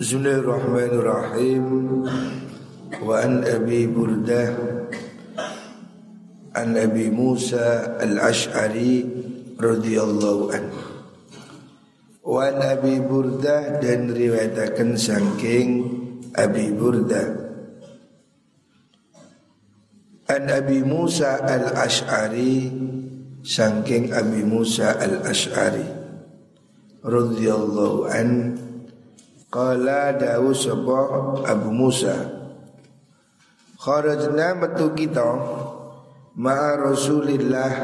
Bismillahirrahmanirrahim. Wa an Abi Burdah An Abi Musa Al-Ash'ari radhiyallahu an Wa an Abi Burdah dan riwayatakan sangking Abi Burdah An Abi Musa Al-Ash'ari Sangking Abi Musa Al-Ash'ari radhiyallahu an Qala dawu sapa Abu Musa. Kharajna metu kita Ma'a Rasulillah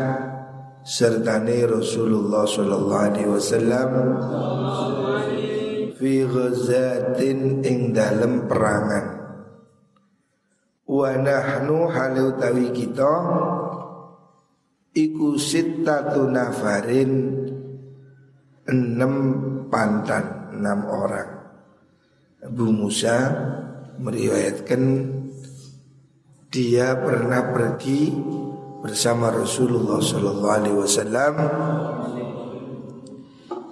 Sertane Rasulullah Sallallahu Alaihi Wasallam Fi ghazatin ing dalem perangan. Wa nahnu halu tawi kita Iku sittatu nafarin Enam pantan Enam orang Abu Musa meriwayatkan dia pernah pergi bersama Rasulullah Sallallahu Alaihi Wasallam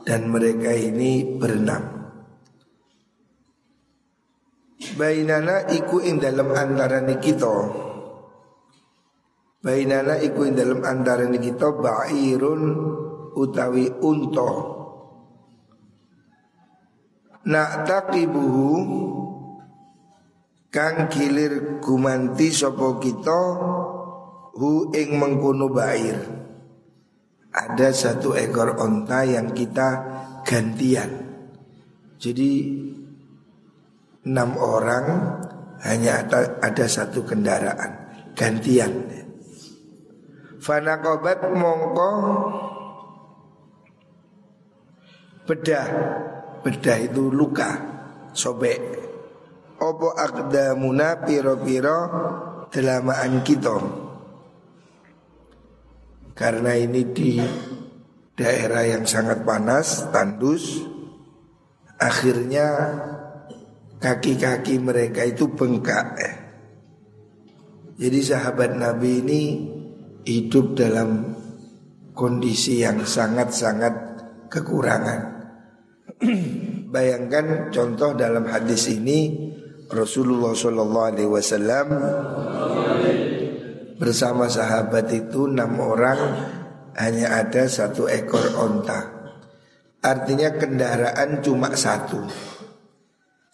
dan mereka ini berenam. Bainana iku ing dalam antara kita Bainana iku ing dalam antara kita Ba'irun utawi unta Nak taqibuhu kang kilir gumanti sopo kita hu ing mengkono bair. Ada satu ekor onta yang kita gantian. Jadi enam orang hanya ada, ada satu kendaraan gantian. Fanakobat mongko bedah bedah itu luka sobek. Opo akdamuna piro-piro delamaan kita? Karena ini di daerah yang sangat panas tandus akhirnya kaki-kaki mereka itu bengkak jadi sahabat Nabi ini hidup dalam kondisi yang sangat-sangat kekurangan Bayangkan contoh dalam hadis ini Rasulullah Shallallahu Alaihi Wasallam bersama sahabat itu enam orang hanya ada satu ekor onta. Artinya kendaraan cuma satu.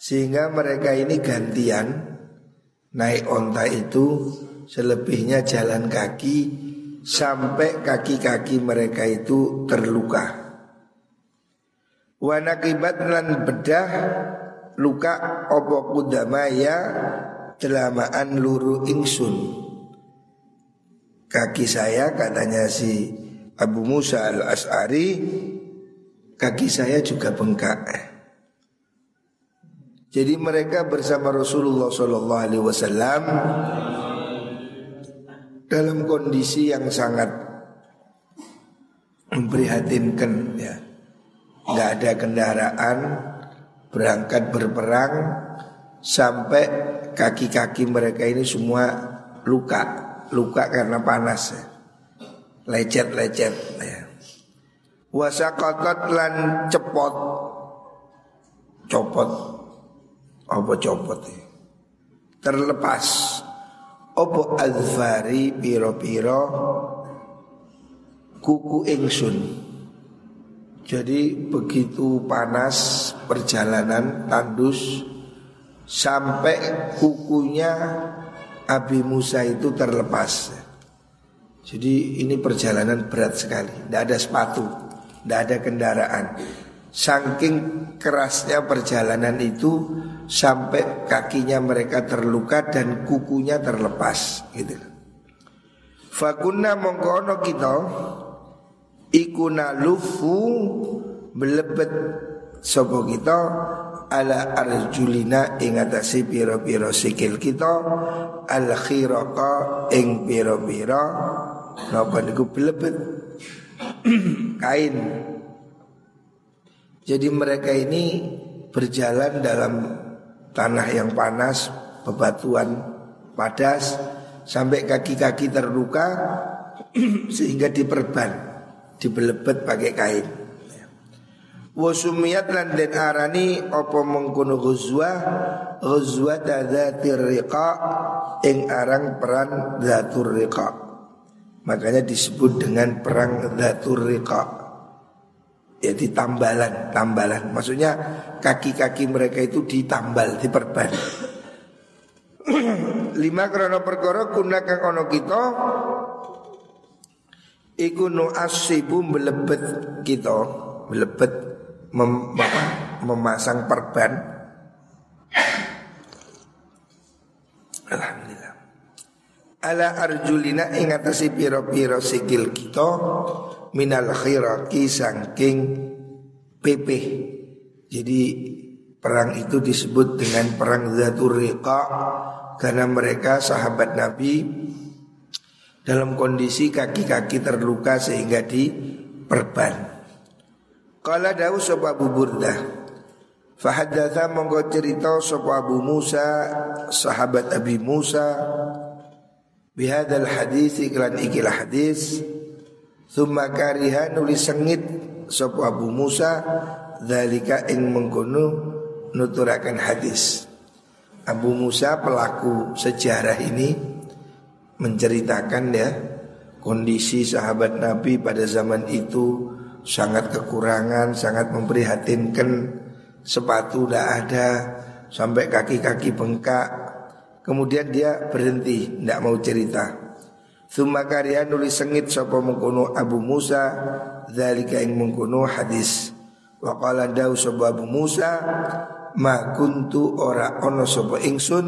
Sehingga mereka ini gantian naik onta itu selebihnya jalan kaki sampai kaki-kaki mereka itu terluka. Wanakibat lan bedah luka opo kudamaya telamaan luru ingsun. Kaki saya katanya si Abu Musa al As'ari kaki saya juga bengkak. Jadi mereka bersama Rasulullah Shallallahu Alaihi Wasallam dalam kondisi yang sangat memprihatinkan ya nggak ada kendaraan berangkat berperang sampai kaki-kaki mereka ini semua luka luka karena panas ya. lecet-lecet ya. wasakotot lan cepot copot apa copot ya. terlepas opo alfari piro-piro kuku ingsun jadi begitu panas perjalanan tandus sampai kukunya Abi Musa itu terlepas. Jadi ini perjalanan berat sekali, tidak ada sepatu, tidak ada kendaraan. Saking kerasnya perjalanan itu sampai kakinya mereka terluka dan kukunya terlepas gitu. Fakunna mongkono kita iku nalufu melebet sapa kita ala arjulina ing atase pira-pira sikil kita al khiraqa ing pira-pira. Napa niku belebet? Kain. Jadi mereka ini berjalan dalam tanah yang panas bebatuan padas sampai kaki-kaki terluka sehingga diperban dibelebet pakai kain. Wa sumiyat lan den arani apa mengkono ghuzwa ghuzwa dzatir riqa ing arang peran dzatur riqa. Makanya disebut dengan perang dzatur riqa. Ya tambalan, tambalan. Maksudnya kaki-kaki mereka itu ditambal, diperban. Lima krono perkara kuna kang ono kita iku nu asibu melebet kita, melebet mem, memasang perban. Alhamdulillah. Ala arjulina ingatasi piro-piro sikil kita minal khiraki sangking pepe. Jadi perang itu disebut dengan perang Zatul karena mereka sahabat Nabi dalam kondisi kaki-kaki terluka sehingga diperban. Kala dawu sapa Abu Burdah. Fahaddatha monggo cerita sapa Abu Musa sahabat Abi Musa. Bihadal hadis iklan ikilah hadis Thumma kariha nulis sengit sapa Abu Musa. Dalika ing mengkono nuturakan hadis Abu Musa pelaku sejarah ini menceritakan ya kondisi sahabat Nabi pada zaman itu sangat kekurangan, sangat memprihatinkan. Sepatu tidak ada, sampai kaki-kaki bengkak. Kemudian dia berhenti, tidak mau cerita. Thumma karya nulis sengit sapa mengkono Abu Musa Zalika ing mengkono hadis Wa qala sapa Abu Musa Ma kuntu ora ono sapa ingsun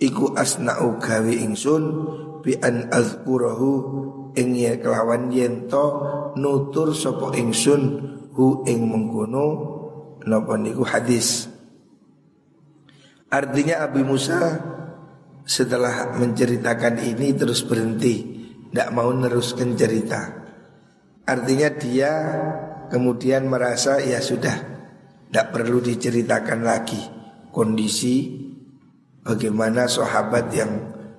Iku asna'u gawe ingsun Bi an azkurahu ing kelawan yen to nutur sapa ingsun hu ing mengkono napa niku hadis. Artinya Abi Musa setelah menceritakan ini terus berhenti tidak mau meneruskan cerita. Artinya dia kemudian merasa ya sudah tidak perlu diceritakan lagi kondisi bagaimana sahabat yang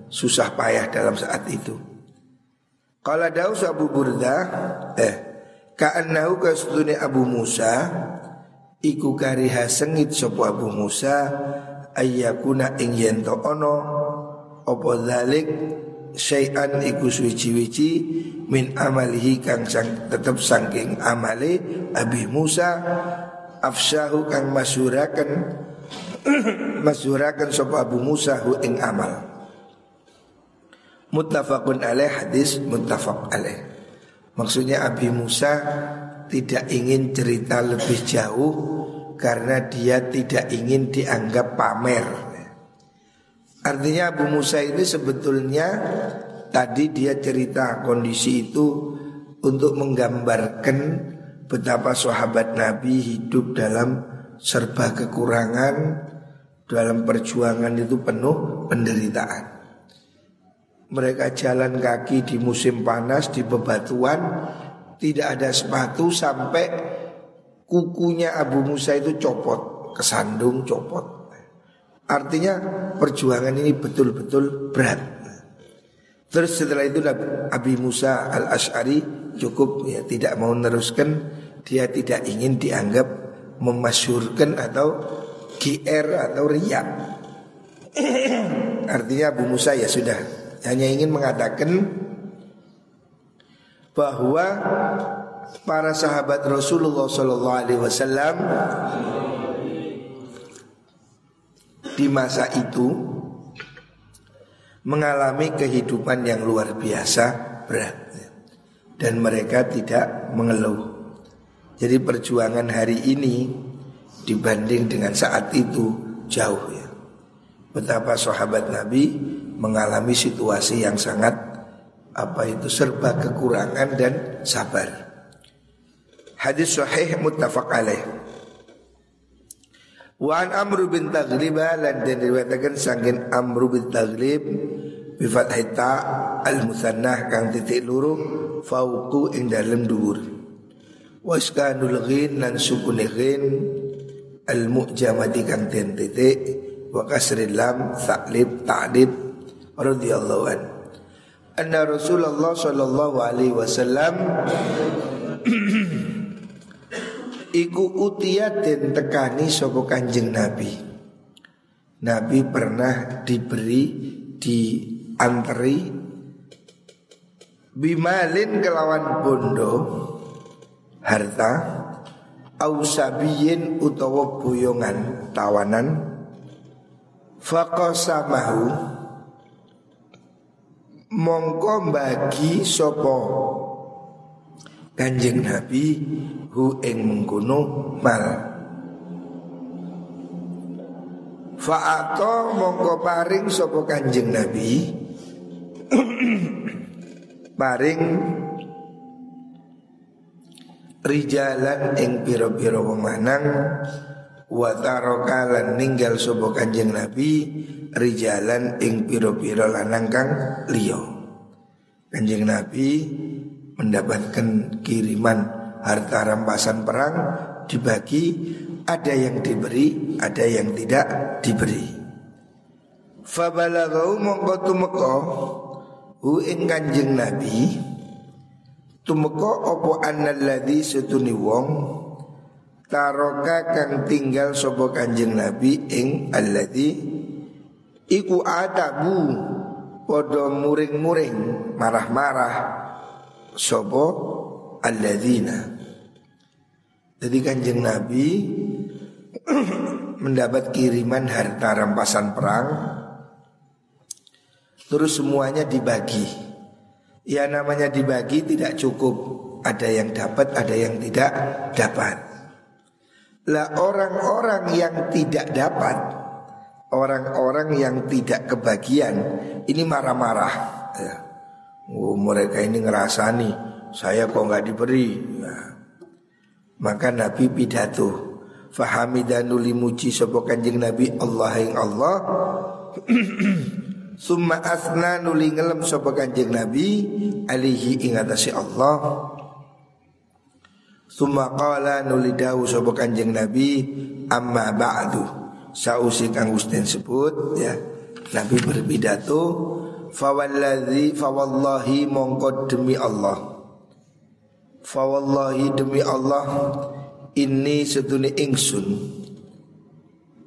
susah payah dalam saat itu. Kala daus Abu Burda eh ka'annahu kasdune Abu Musa iku kariha sengit sapa Abu Musa ayyakuna ing yento ono apa zalik syai'an iku suci-wici min amalihi kang sang tetep saking amale Abi Musa afsyahu kang masyuraken masyuraken sapa Abu Musa hu ing amal Muttafaqun alaih hadis muttafaq alaih. Maksudnya Abi Musa tidak ingin cerita lebih jauh karena dia tidak ingin dianggap pamer. Artinya Abu Musa ini sebetulnya tadi dia cerita kondisi itu untuk menggambarkan betapa sahabat Nabi hidup dalam serba kekurangan, dalam perjuangan itu penuh penderitaan. Mereka jalan kaki di musim panas di bebatuan. Tidak ada sepatu sampai kukunya Abu Musa itu copot Kesandung copot. Artinya perjuangan ini betul-betul berat. Terus setelah itu Abi Musa al-Ash'ari cukup ya tidak mau meneruskan Dia tidak ingin dianggap memasyurkan atau GR atau riak. Artinya Abu Musa ya sudah hanya ingin mengatakan bahwa para sahabat Rasulullah Sallallahu Alaihi Wasallam di masa itu mengalami kehidupan yang luar biasa berat dan mereka tidak mengeluh. Jadi perjuangan hari ini dibanding dengan saat itu jauh ya. Betapa sahabat Nabi mengalami situasi yang sangat apa itu serba kekurangan dan sabar. Hadis sahih muttafaq alaih. Wa an Amr bin Taghlib lan den diriwayatkan sangin Amr bin Taghlib bi fathhi ta al musannah kang titik luru fauqu ing dalem dhuwur. Waskanul ghin lan sukun ghin al mu'jamati kang den titik wa kasril lam ta'lib ta'lib radhiyallahu an. Anna Rasulullah sallallahu alaihi wasallam Iku utia den tekani sopo kanjeng Nabi Nabi pernah diberi dianteri Bimalin kelawan bondo Harta Ausabiyin utawa boyongan tawanan Fakosamahu Mongko bagi sopo Kanjeng Nabi hu ing mengkono mal. Fa'ato mongko paring sopo kanjeng Nabi? Paring Rijalan ing piro-piro wong lanang Wa tarokalan ninggal sopo kanjeng Nabi Rijalan ing piro-piro lanang kang liyo Kanjeng Nabi mendapatkan kiriman harta rampasan perang dibagi ada yang diberi ada yang tidak diberi. Fabalagau mongko tumeka hu ing kanjeng nabi tumeka apa annalladzi sutuni wong taroka kang tinggal sapa kanjeng nabi ing alladzi iku adabu padha muring-muring marah-marah sapa alladzina. Jadi kanjeng Nabi mendapat kiriman harta rampasan perang. Terus semuanya dibagi. Ya namanya dibagi tidak cukup. Ada yang dapat, ada yang tidak dapat Lah orang-orang yang tidak dapat Orang-orang yang tidak kebagian Ini marah-marah. Ya. Oh, mereka ini ngerasani Saya kok nggak diberi? Ya. Maka Nabi pidato Fahamidan muji sapa kanjeng Nabi? Allah yang Allah. Summa asna nuli ngelem sapa kanjeng Nabi alihi ingatasi Allah Summa qala nuli dawu sapa kanjeng Nabi amma ba'du. Sausi kang Gusten sebut ya Nabi berpidato fawalladzi fawallahi mongko demi Allah. Fawallahi demi Allah Ini seduni ingsun.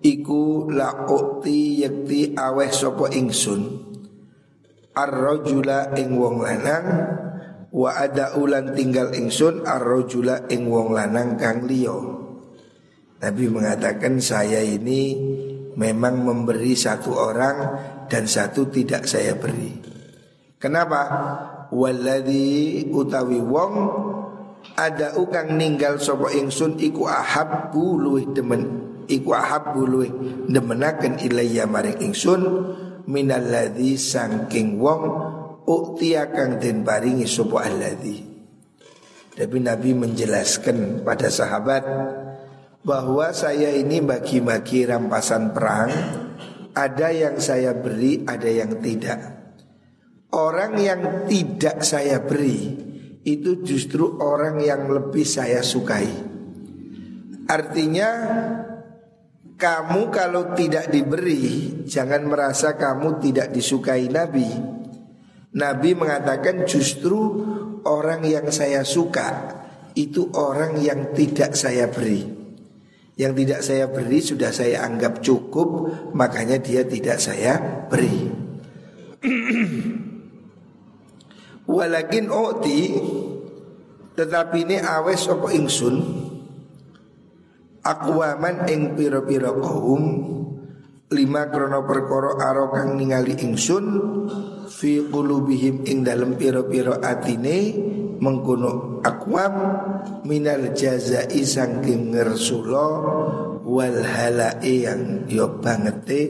Iku la ukti yakti aweh sopo ingsun. Ar-rajula ing wong lanang Wa ada ulan tinggal ingsun Ar-rajula ing wong lanang kang liyo Nabi mengatakan saya ini memang memberi satu orang dan satu tidak saya beri. Kenapa? Walladhi utawi wong ada ukang ninggal sapa ingsun iku ahabbu luwih demen iku ahabbu luwih demenaken ilayya maring ingsun minalladzi saking wong uktia kang den paringi sapa alladzi tapi Nabi menjelaskan pada sahabat bahwa saya ini bagi-bagi rampasan perang ada yang saya beri, ada yang tidak. Orang yang tidak saya beri itu justru orang yang lebih saya sukai. Artinya kamu kalau tidak diberi jangan merasa kamu tidak disukai Nabi. Nabi mengatakan justru orang yang saya suka itu orang yang tidak saya beri. Yang tidak saya beri sudah saya anggap cukup, makanya dia tidak saya beri. Walakin oti tetapi ini awes apa ingsun Akwaman ing piro-piro kaum Lima krono perkoro aro kang ningali ingsun Fi qulubihim ing dalam piro-piro atine Mengkuno akwam Minal jazai sangking ngersulo Wal halai yang yo bangete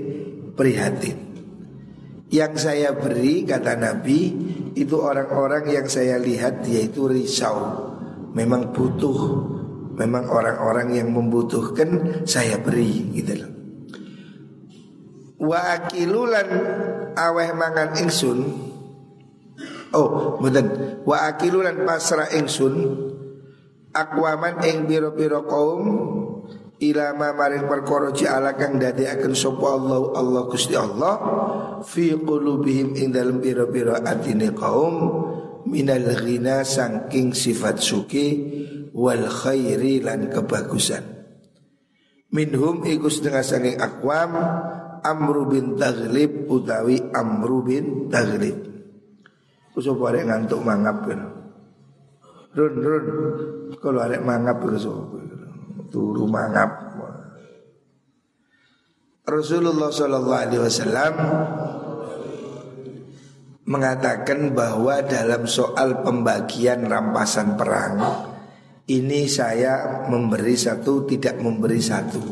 prihatin. Yang saya beri kata Nabi itu orang-orang yang saya lihat dia itu risau. Memang butuh. Memang orang-orang yang membutuhkan saya beri gitu loh Wa akilulan aweh mangan ingsun. Oh betul Wa akilulan pasrah ingsun. Akwaman ing biro-biro kaum ilama maring perkara ja'ala kang akan sapa Allah Allah Gusti Allah fi qulubihim ing dalem pira-pira atine kaum minal ghina saking sifat suki wal khairi lan kebagusan. Minhum iku setengah saking akwam Amru bin Taglib utawi Amru bin Taglib. Kusapa arek ngantuk mangap kan. Run run kalau arek mangap kusapa turu mangap. Rasulullah Shallallahu Alaihi Wasallam mengatakan bahwa dalam soal pembagian rampasan perang ini saya memberi satu tidak memberi satu.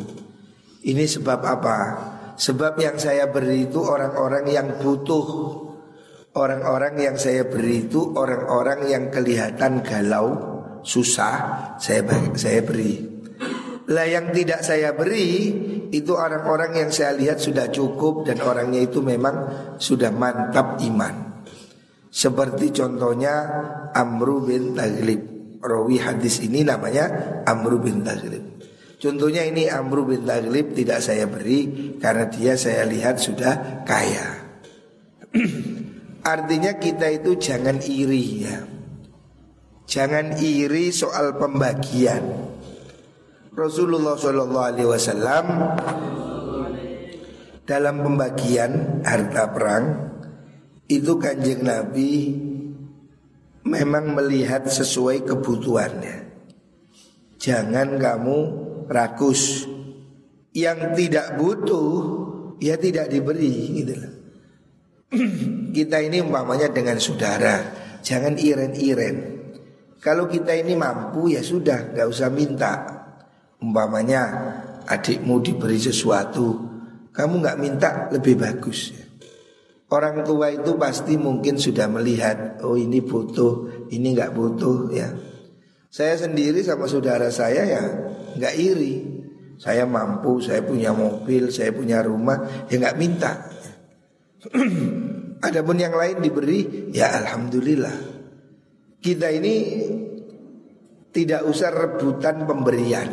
Ini sebab apa? Sebab yang saya beri itu orang-orang yang butuh. Orang-orang yang saya beri itu orang-orang yang kelihatan galau, susah, saya saya beri. Lah yang tidak saya beri itu orang-orang yang saya lihat sudah cukup dan orangnya itu memang sudah mantap iman. Seperti contohnya Amru bin Taglib. Rawi hadis ini namanya Amru bin Taglib. Contohnya ini Amru bin Taglib tidak saya beri karena dia saya lihat sudah kaya. Artinya kita itu jangan iri ya. Jangan iri soal pembagian. Rasulullah Shallallahu Alaihi Wasallam dalam pembagian harta perang itu kanjeng Nabi memang melihat sesuai kebutuhannya. Jangan kamu rakus. Yang tidak butuh ya tidak diberi gitu loh. kita ini umpamanya dengan saudara, jangan iren-iren. Kalau kita ini mampu ya sudah, nggak usah minta. Umpamanya adikmu diberi sesuatu, kamu nggak minta lebih bagus. Ya. Orang tua itu pasti mungkin sudah melihat, oh ini butuh, ini nggak butuh ya. Saya sendiri sama saudara saya ya nggak iri. Saya mampu, saya punya mobil, saya punya rumah, ya nggak minta. Adapun yang lain diberi, ya alhamdulillah. Kita ini tidak usah rebutan pemberian.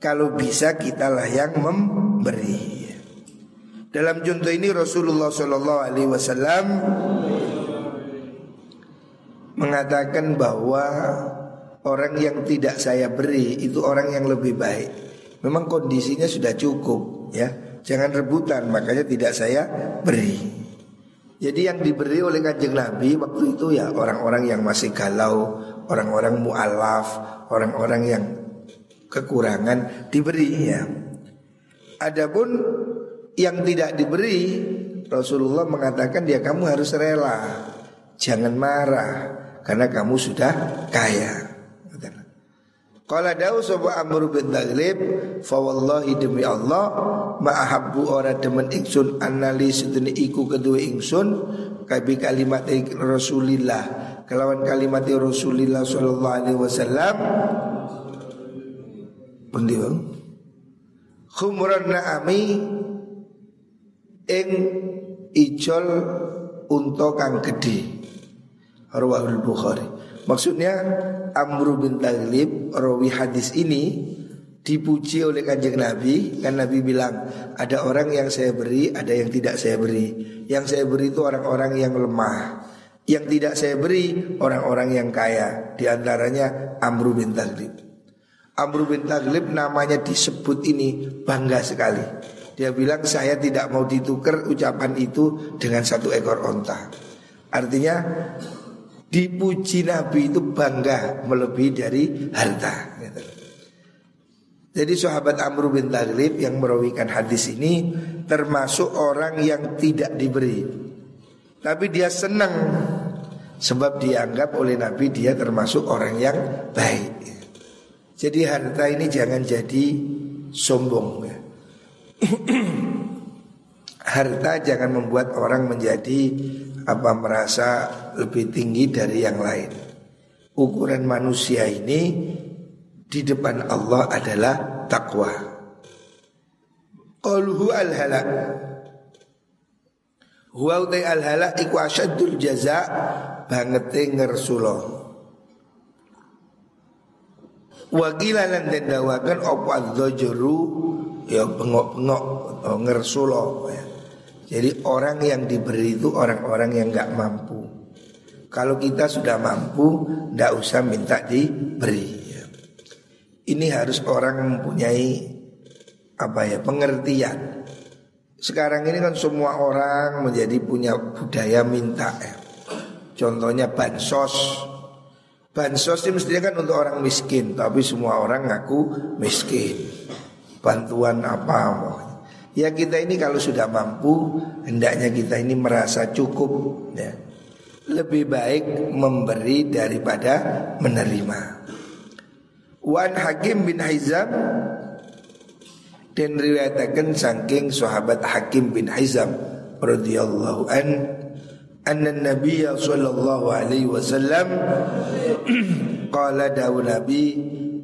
Kalau bisa kitalah yang memberi. Dalam contoh ini Rasulullah Shallallahu Alaihi Wasallam mengatakan bahwa orang yang tidak saya beri itu orang yang lebih baik. Memang kondisinya sudah cukup ya. Jangan rebutan makanya tidak saya beri. Jadi yang diberi oleh kanjeng Nabi waktu itu ya orang-orang yang masih galau, orang-orang mualaf, orang-orang yang kekurangan diberi ya. Adapun yang tidak diberi Rasulullah mengatakan dia kamu harus rela, jangan marah karena kamu sudah kaya. Kala dawu sapa Amr bin Taglib fa wallahi demi Allah ma'ahabbu ora demen ingsun annali sedene iku kedua ingsun kabi kalimat Rasulillah kelawan kalimat Rasulillah sallallahu alaihi wasallam Pundi bang? Khumran na'ami ing ijol unta kang gedhe. Rawahul Bukhari. Maksudnya Amr bin Taglib rawi hadis ini dipuji oleh kanjeng Nabi kan Nabi bilang ada orang yang saya beri ada yang tidak saya beri yang saya beri itu orang-orang yang lemah yang tidak saya beri orang-orang yang kaya di antaranya Amr bin Taglib Amr bin Taglib namanya disebut ini bangga sekali. Dia bilang saya tidak mau ditukar ucapan itu dengan satu ekor onta. Artinya dipuji Nabi itu bangga melebihi dari harta. Jadi sahabat Amr bin Taglib yang merawikan hadis ini termasuk orang yang tidak diberi. Tapi dia senang sebab dianggap oleh Nabi dia termasuk orang yang baik. Jadi harta ini jangan jadi sombong. Harta jangan membuat orang menjadi apa merasa lebih tinggi dari yang lain. Ukuran manusia ini di depan Allah adalah takwa. Qaluhu al-halak. Huwa al-halak iku asyadul jaza bangete ngersuloh. Wakila lan den dawakan apa adzajru ya bengok-bengok atau ngersulo ya. Jadi orang yang diberi itu orang-orang yang nggak mampu. Kalau kita sudah mampu, ndak usah minta diberi. Ini harus orang mempunyai apa ya pengertian. Sekarang ini kan semua orang menjadi punya budaya minta ya. Contohnya bansos. Bansos ini mestinya kan untuk orang miskin, tapi semua orang ngaku miskin. Bantuan apa. Ya kita ini kalau sudah mampu, hendaknya kita ini merasa cukup ya. Lebih baik memberi daripada menerima. Wan Hakim bin Hizam dan riwayatakan saking sahabat Hakim bin Hizam radhiyallahu an anna Nabi sallallahu alaihi wasallam qala dawu Nabi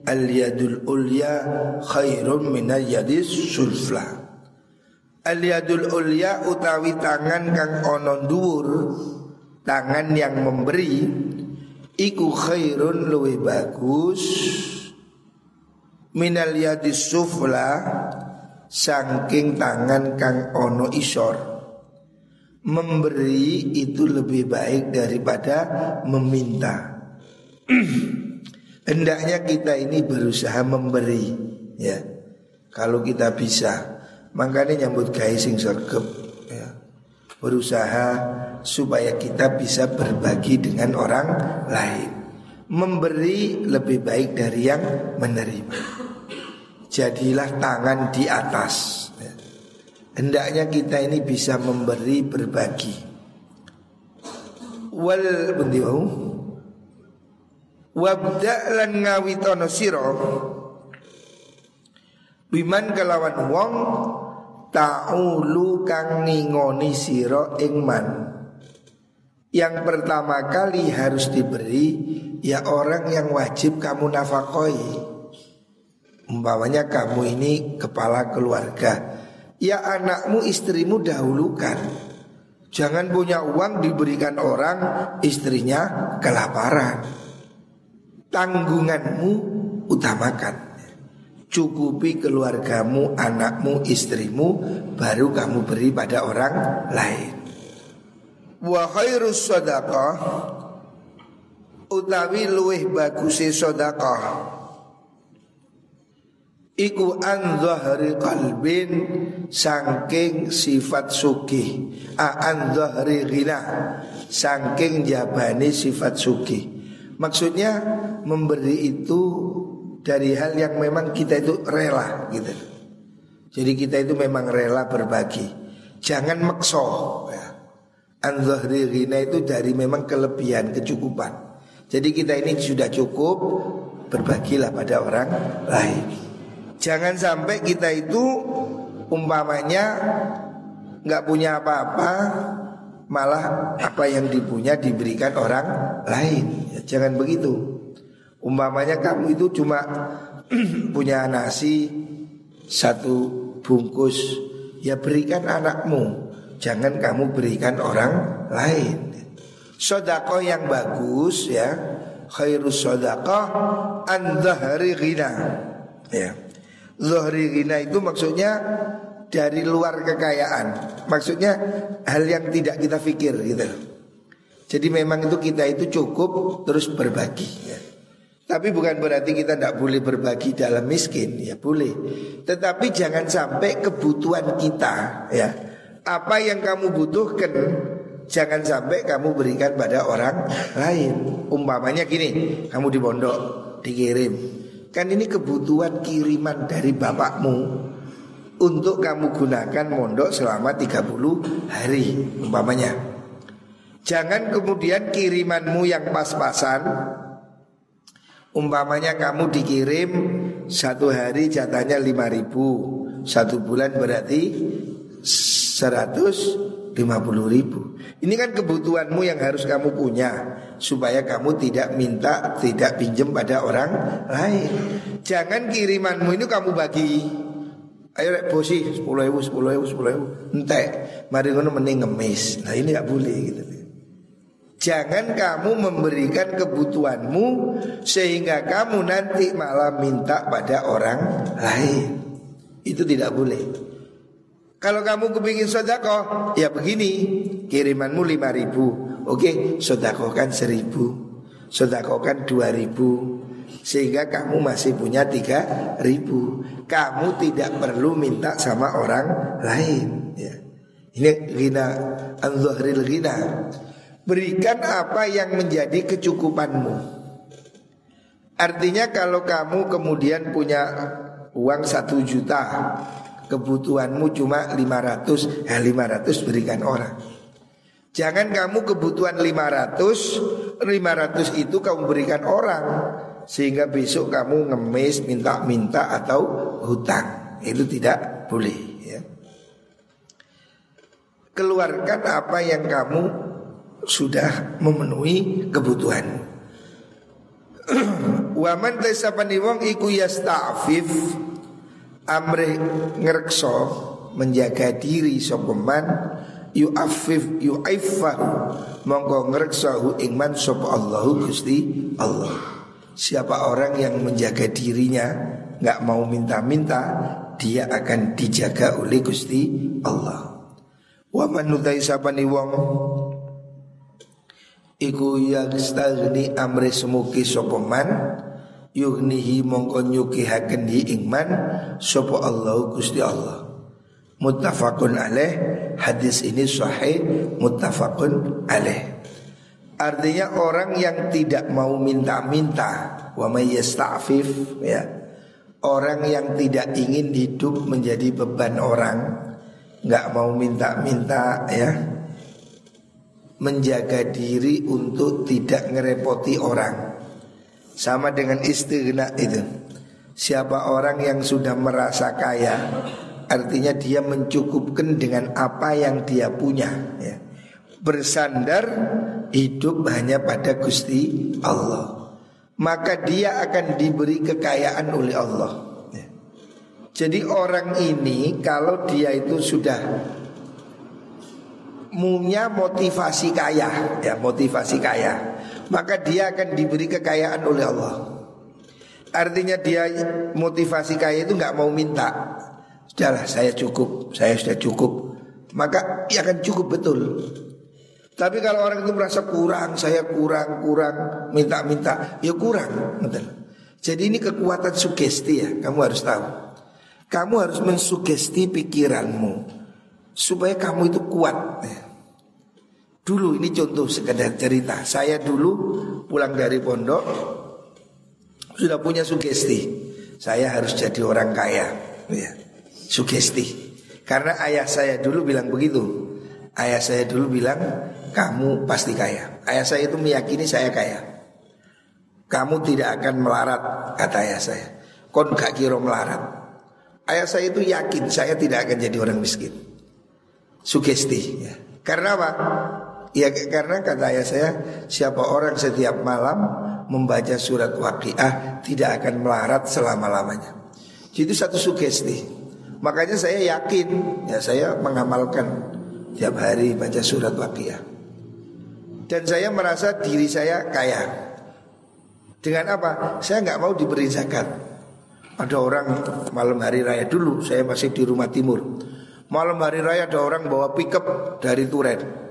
al yadul ulya khairun min al yadis sulfla al yadul ulya utawi tangan kang ono dhuwur tangan yang memberi iku khairun luwih bagus minal yadis sufla saking tangan kang ono isor memberi itu lebih baik daripada meminta. Hendaknya kita ini berusaha memberi, ya. Kalau kita bisa, makanya nyambut gawe sing sergep, ya. Berusaha supaya kita bisa berbagi dengan orang lain. Memberi lebih baik dari yang menerima. Jadilah tangan di atas Hendaknya kita ini bisa memberi berbagi. Wal bundiwau Wabda lan ngawitono siro Biman kelawan wong Ta'ulu kang ngingoni siro ingman Yang pertama kali harus diberi Ya orang yang wajib kamu nafakoi. Umpamanya kamu ini kepala keluarga. Ya anakmu istrimu dahulukan. Jangan punya uang diberikan orang Istrinya kelaparan. Tanggunganmu utamakan Cukupi keluargamu, anakmu, istrimu Baru kamu beri pada orang lain. Wa khairus sadaqah Utawi luweh bagusi sadaqah. Iku an zahri qalbin Sangking sifat sugih. A an zahri ghina Sangking jabani sifat sugih. Maksudnya memberi itu dari hal yang memang kita itu rela gitu. Jadi kita itu memang rela berbagi. Jangan makso ya. Itu dari memang kelebihan, kecukupan. Jadi kita ini sudah cukup Berbagilah pada orang lain Jangan sampai kita itu umpamanya nggak punya apa-apa, malah apa yang dipunya diberikan orang lain. Ya, jangan begitu. Umpamanya kamu itu cuma punya nasi satu bungkus, ya berikan anakmu. Jangan kamu berikan orang lain. Sodako yang bagus ya, khairus sodako an ghina. Ya. Zohri ghina itu maksudnya dari luar kekayaan. Maksudnya hal yang tidak kita pikir gitu. Jadi memang itu kita itu cukup terus berbagi ya. Tapi bukan berarti kita tidak boleh berbagi dalam miskin, ya boleh. Tetapi jangan sampai kebutuhan kita, ya apa yang kamu butuhkan, jangan sampai kamu berikan pada orang lain. Umpamanya gini, kamu di pondok dikirim, Kan ini kebutuhan kiriman dari bapakmu Untuk kamu gunakan mondok selama 30 hari Umpamanya Jangan kemudian kirimanmu yang pas-pasan Umpamanya kamu dikirim Satu hari jatahnya 5 ribu Satu bulan berarti 150 ribu Ini kan kebutuhanmu yang harus kamu punya supaya kamu tidak minta, tidak pinjam pada orang lain. Jangan kirimanmu ini kamu bagi. Ayo rek bosi sepuluh ribu, sepuluh ribu, sepuluh ribu. Entek, mari ngono mending ngemis. Nah ini nggak boleh gitu. Jangan kamu memberikan kebutuhanmu sehingga kamu nanti malah minta pada orang lain. Itu tidak boleh. Kalau kamu kepingin sodako, ya begini, kirimanmu lima ribu, Oke, sodakokan seribu Sodakokan dua ribu Sehingga kamu masih punya tiga ribu Kamu tidak perlu minta sama orang lain ya. Ini ghina anzuhril ghina Berikan apa yang menjadi kecukupanmu. Artinya kalau kamu kemudian punya uang satu juta Kebutuhanmu cuma 500 Ya 500 berikan orang. Jangan kamu kebutuhan 500 500 itu kamu berikan orang Sehingga besok kamu ngemis minta-minta atau hutang. Itu tidak boleh ya. Keluarkan apa yang kamu sudah memenuhi kebutuhan. Waman tesapani wong iku yasta'fif amre ngrekso menjaga diri sopeman yu'afif yu'aifahu mongko ngrekso ing man sapa Allahu Gusti Allah. Siapa orang yang menjaga dirinya nggak mau minta-minta dia akan dijaga oleh Gusti Allah. Wa man sapani wong Iku yagstagni amri semuki sopoman Yugnihi mongko nyukihaken hi ingman Sopo Allah Gusti Allah. Muttafaqun alaih Hadis ini sahih Muttafaqun alaih Artinya orang yang tidak mau minta-minta Wa mayyasta'fif ya. Orang yang tidak ingin hidup menjadi beban orang nggak mau minta-minta ya menjaga diri untuk tidak ngerepoti orang. Sama dengan istighna itu. Siapa orang yang sudah merasa kaya, artinya dia mencukupkan dengan apa yang dia punya. Ya. Bersandar hidup hanya pada Gusti Allah. Maka dia akan diberi kekayaan oleh Allah. Ya. Jadi orang ini kalau dia itu sudah punya motivasi kaya, ya motivasi kaya, maka dia akan diberi kekayaan oleh Allah. Artinya dia motivasi kaya itu nggak mau minta. Sudahlah saya cukup, saya sudah cukup. Maka ia akan cukup betul. Tapi kalau orang itu merasa kurang, saya kurang, kurang, minta-minta, ya kurang. Betul. Jadi ini kekuatan sugesti ya, kamu harus tahu. Kamu harus mensugesti pikiranmu supaya kamu itu kuat. Dulu ini contoh sekedar cerita. Saya dulu pulang dari pondok sudah punya sugesti. Saya harus jadi orang kaya. Ya. Sugesti. Karena ayah saya dulu bilang begitu. Ayah saya dulu bilang kamu pasti kaya. Ayah saya itu meyakini saya kaya. Kamu tidak akan melarat kata ayah saya. Kon gak kira melarat. Ayah saya itu yakin saya tidak akan jadi orang miskin sugesti ya. Karena apa? Ya karena kata ayah saya Siapa orang setiap malam Membaca surat waqiah Tidak akan melarat selama-lamanya Jadi satu sugesti Makanya saya yakin Ya saya mengamalkan Tiap hari baca surat waqiah Dan saya merasa diri saya kaya Dengan apa? Saya nggak mau diberi zakat Ada orang malam hari raya dulu Saya masih di rumah timur Malam hari raya ada orang bawa pickup dari Turen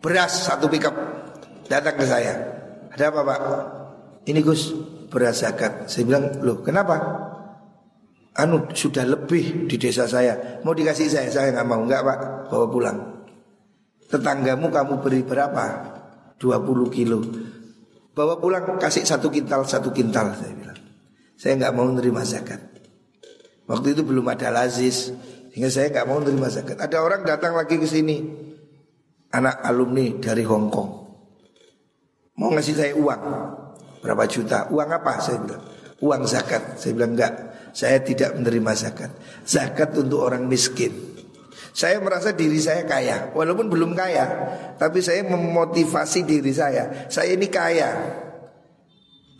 Beras satu pickup. Datang ke saya. Ada apa pak? Ini Gus beras zakat. Saya bilang loh kenapa? Anu sudah lebih di desa saya. Mau dikasih saya? Saya nggak mau. Nggak pak. Bawa pulang. Tetanggamu kamu beri berapa? 20 kilo. Bawa pulang kasih satu kintal Satu kintal saya bilang. Saya nggak mau nerima zakat. Waktu itu belum ada lazis sehingga saya nggak mau menerima zakat. Ada orang datang lagi ke sini, anak alumni dari Hong Kong, mau ngasih saya uang berapa juta? Uang apa? Saya bilang uang zakat. Saya bilang enggak, saya tidak menerima zakat. Zakat untuk orang miskin. Saya merasa diri saya kaya, walaupun belum kaya, tapi saya memotivasi diri saya. Saya ini kaya.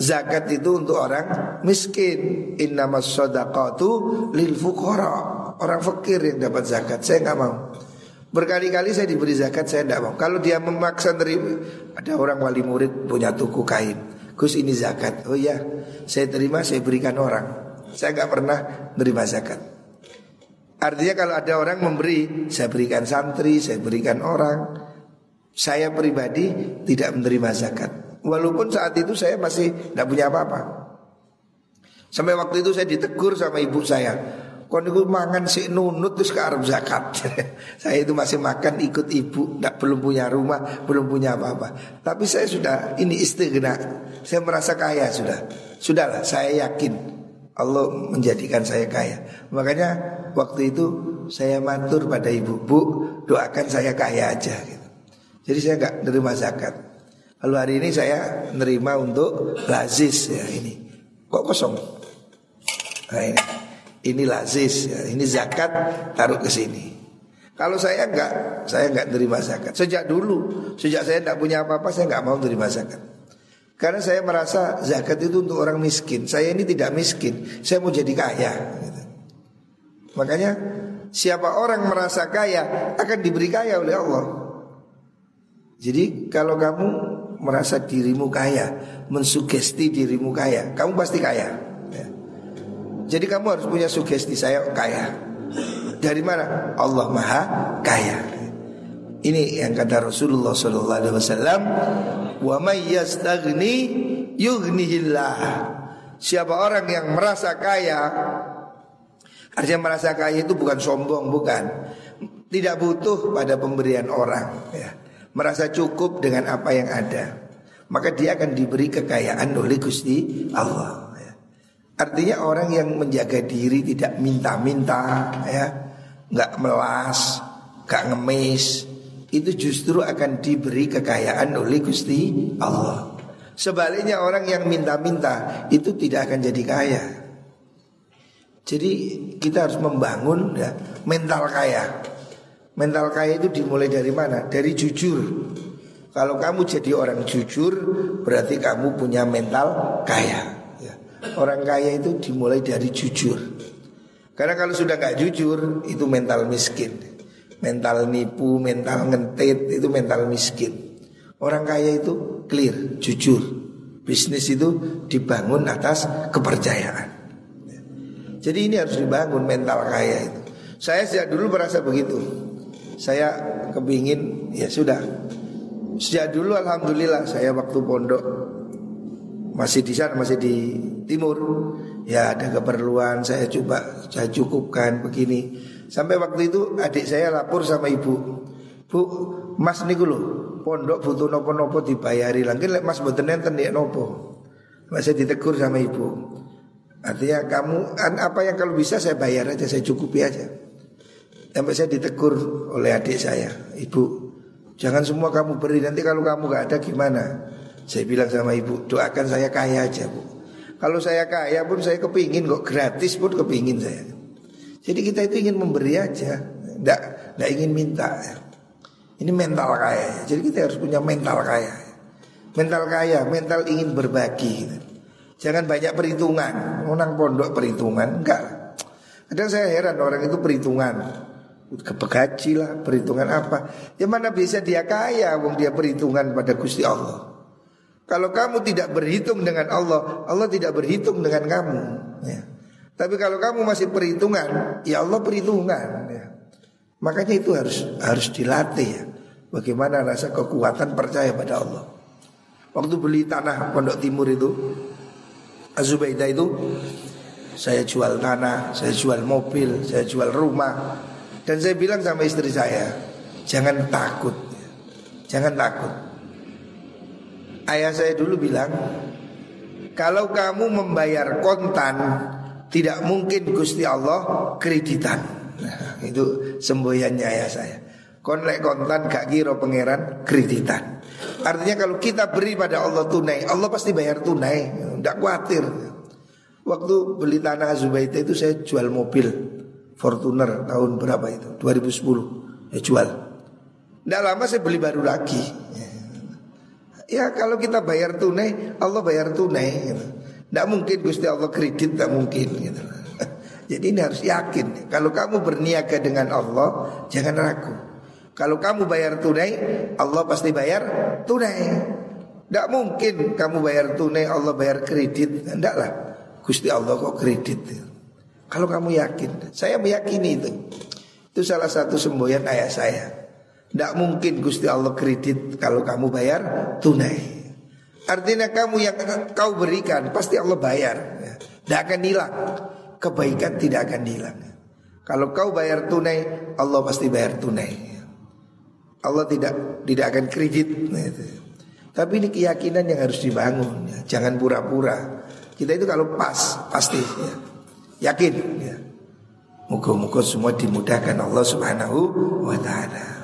Zakat itu untuk orang miskin. Innamas sadaqatu lil fuqara. Orang fakir yang dapat zakat Saya nggak mau. Berkali-kali saya diberi zakat saya tidak mau. Kalau dia memaksa terima Ada orang wali murid punya tuku kain. Gus ini zakat. Oh iya saya terima saya berikan orang. Saya nggak pernah menerima zakat. Artinya kalau ada orang memberi Saya berikan santri Saya berikan orang. Saya pribadi tidak menerima zakat. Walaupun saat itu saya masih tidak punya apa-apa. Sampai waktu itu saya ditegur sama ibu saya. Kon itu mangan si nunut terus ke Arab zakat. saya itu masih makan ikut ibu, tidak belum punya rumah, belum punya apa-apa. Tapi saya sudah ini istighna. Saya merasa kaya sudah. Sudahlah, saya yakin Allah menjadikan saya kaya. Makanya waktu itu saya matur pada ibu, bu doakan saya kaya aja. Gitu. Jadi saya nggak nerima zakat. Lalu hari ini saya nerima untuk lazis ya ini. Kok kosong? Nah ini ini lazis, ya. ini zakat taruh ke sini. Kalau saya enggak, saya enggak terima zakat. Sejak dulu, sejak saya enggak punya apa-apa, saya enggak mau terima zakat. Karena saya merasa zakat itu untuk orang miskin. Saya ini tidak miskin, saya mau jadi kaya. Gitu. Makanya siapa orang merasa kaya akan diberi kaya oleh Allah. Jadi kalau kamu merasa dirimu kaya, mensugesti dirimu kaya, kamu pasti kaya. Jadi kamu harus punya sugesti saya kaya. Dari mana? Allah Maha Kaya. Ini yang kata Rasulullah sallallahu alaihi wasallam, "Wa may yastaghni yughnihillah." Siapa orang yang merasa kaya, artinya merasa kaya itu bukan sombong, bukan. Tidak butuh pada pemberian orang, ya. Merasa cukup dengan apa yang ada. Maka dia akan diberi kekayaan oleh Gusti Allah. Artinya orang yang menjaga diri tidak minta-minta ya, nggak melas, nggak ngemis, itu justru akan diberi kekayaan oleh Gusti Allah. Sebaliknya orang yang minta-minta itu tidak akan jadi kaya. Jadi kita harus membangun ya, mental kaya. Mental kaya itu dimulai dari mana? Dari jujur. Kalau kamu jadi orang jujur, berarti kamu punya mental kaya. Orang kaya itu dimulai dari jujur. Karena kalau sudah nggak jujur Itu mental miskin. Mental nipu, mental ngentit Itu mental miskin. Orang kaya itu clear, jujur. Bisnis itu dibangun atas kepercayaan. Jadi ini harus dibangun mental kaya itu. Saya sejak dulu merasa begitu. Saya kepingin ya sudah. Sejak dulu Alhamdulillah saya waktu pondok masih di sana masih di timur. Ya ada keperluan saya coba saya cukupkan begini. Sampai waktu itu adik saya lapor sama ibu. Bu mas niku lo pondok butuh nopo-nopo dibayari. Lagi mas boten enten ya nopo? Masih ditegur sama ibu. Artinya kamu apa yang kalau bisa saya bayar aja saya cukupi aja. Sampai saya ditegur oleh adik saya ibu jangan semua kamu beri nanti kalau kamu gak ada gimana saya bilang sama ibu, doakan saya kaya aja bu. Kalau saya kaya pun saya kepingin kok gratis pun kepingin saya. Jadi kita itu ingin memberi aja, tidak tidak ingin minta. Ya. Ini mental kaya. Jadi kita harus punya mental kaya. Mental kaya, mental ingin berbagi. Gitu. Jangan banyak perhitungan. Orang pondok perhitungan, enggak. Kadang saya heran orang itu perhitungan. Kepegaji lah, perhitungan apa? Ya mana bisa dia kaya, wong dia perhitungan pada Gusti Allah. Kalau kamu tidak berhitung dengan Allah, Allah tidak berhitung dengan kamu. Ya. Tapi kalau kamu masih perhitungan, ya Allah perhitungan. Ya. Makanya itu harus harus dilatih ya. Bagaimana rasa kekuatan percaya pada Allah. Waktu beli tanah Pondok Timur itu, Azubaidah itu, saya jual tanah, saya jual mobil, saya jual rumah, dan saya bilang sama istri saya, jangan takut, ya. jangan takut. Ayah saya dulu bilang Kalau kamu membayar kontan Tidak mungkin Gusti Allah kreditan. Nah, Itu semboyannya ayah saya. Konlek kontan gak kira pangeran kreditan. Artinya kalau kita beri pada Allah tunai Allah pasti bayar tunai. Tidak khawatir. Waktu beli tanah Zubaita itu saya jual mobil Fortuner tahun berapa itu? 2010 Ya jual. Tidak lama saya beli baru lagi Ya kalau kita bayar tunai, Allah bayar tunai. Gitu. Tidak mungkin Gusti Allah kredit, tidak mungkin. Gitu. Jadi ini harus yakin. Kalau kamu berniaga dengan Allah, jangan ragu. Kalau kamu bayar tunai, Allah pasti bayar tunai. Tidak mungkin kamu bayar tunai, Allah bayar kredit. Tidaklah. Gusti Allah kok kredit. Kalau kamu yakin, saya meyakini itu. Itu salah satu semboyan ayah saya. Tidak mungkin Gusti Allah kredit kalau kamu bayar tunai. Artinya kamu yang kau berikan pasti Allah bayar. Ya. Tidak akan hilang. Kebaikan tidak akan hilang. Kalau kau bayar tunai, Allah pasti bayar tunai. Allah tidak tidak akan kredit. Tapi ini keyakinan yang harus dibangun. Jangan pura-pura. Kita itu kalau pas pasti ya. yakin. Ya. Muka-muka semua dimudahkan Allah Subhanahu wa taala.